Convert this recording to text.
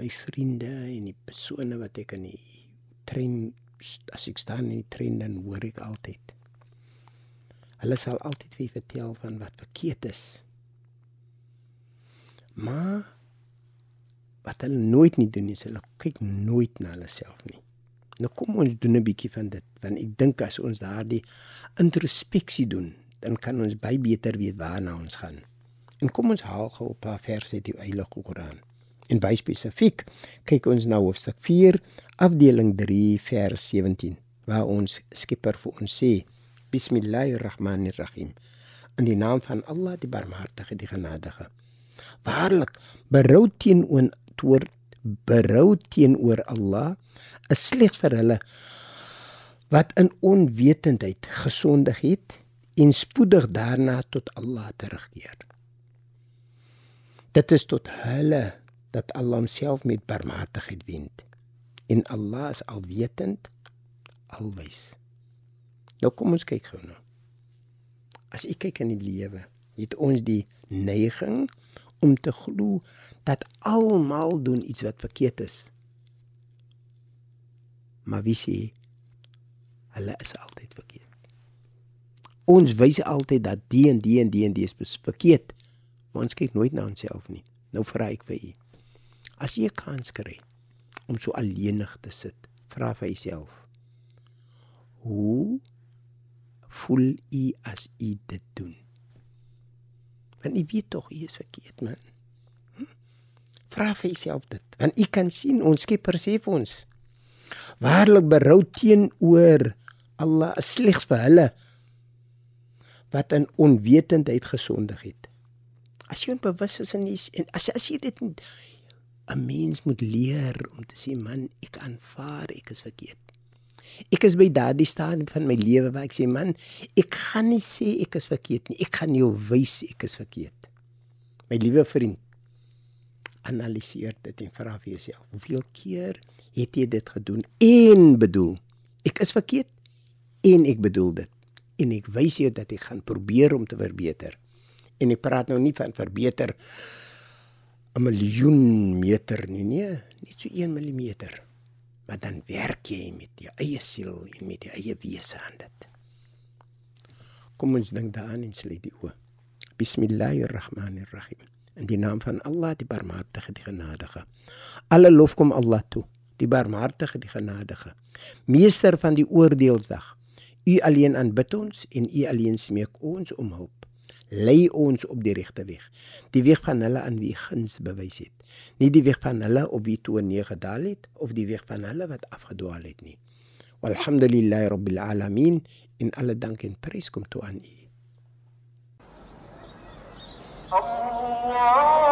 my vriende en die persone wat ek in die trein as ek staan in die trein dan hoor ek altyd. Hulle sal altyd vir vertel van wat verkeerd is. Maar wat hulle nooit nie doen is hulle kyk nooit na hulle self nie. Nou kom ons doen 'n bietjie van dit want ek dink as ons daardie introspeksie doen, dan kan ons baie beter weet waarna ons gaan. En kom ons haal gou 'n paar verse uit die Heilige Koran. En baie spesifiek kyk ons na hoofstuk 4, afdeling 3, vers 17, waar ons Skepper vir ons sê: Bismillahirrahmanirrahim. In die naam van Allah, die Barmhartige, die Genadige. Waarlik, berou teenoor toer berou teenoor Allah is slegs vir hulle wat in onwetendheid gesondig het en spoedig daarna tot Allah terugkeer. Dit is tot hulle dat Allah homself met barmhartigheid wend. En Allah is alwetend, alwys. Nou kom ons kyk gou nou. As ek kyk in die lewe, het ons die neiging om te glo dat almal doen iets wat verkeerd is. Maar wie sê hulle is altyd verkeerd? Ons wys altyd dat die en die en die en die is verkeerd. Maar ons kyk nooit na onsself nie. Nou vra ek vir u. As jy 'n kans kry om so alleenig te sit, vra vir jouself. Hoe voel u as u dit doen? Want u weet tog u is verkeerd, man. Hm? Vra vir jouself dit. Want u kan sien ons Skepper sê vir ons waarlik berou teenoor Allah slegs vir hulle wat in onwetendheid gesondig het. As jy onbewus is in die, en as as jy dit 'n mens moet leer om te sê man, ek aanvaar ek is verkeerd. Ek is by daardie stadium van my lewe waar ek sê man, ek gaan nie sê ek is verkeerd nie. Ek gaan jou wys ek is verkeerd. My liewe vriend, analiseer dit en vra vir jouself, hoeveel keer het jy dit gedoen en bedoel ek is verkeerd en ek bedoel dit en ek wys jou dat ek gaan probeer om te verbeter en ek praat nou nie van verbeter 'n miljoen meter nie nee net so 1 mm maar dan werk jy met jou eie siel en met jou eie wese aan dit. Kom ons dink daaraan en sluit die oë. Bismillahirrahmanirrahim. In die naam van Allah die barmhartige die genadige. Alle lof kom Allah toe die barmhartige die genadige. Meester van die oordeelsdag u alleen aanbid ons en u alleen smeek ons om hulp lei ons op die regte weg. Die weg van hulle aan wie guns bewys het. Nie die weg van hulle op wie toe nee gedaal het of die weg van hulle wat afgedwaal het nie. Walhamdulillahi rabbil alamin in alle dank en prys kom toe aan u. Allah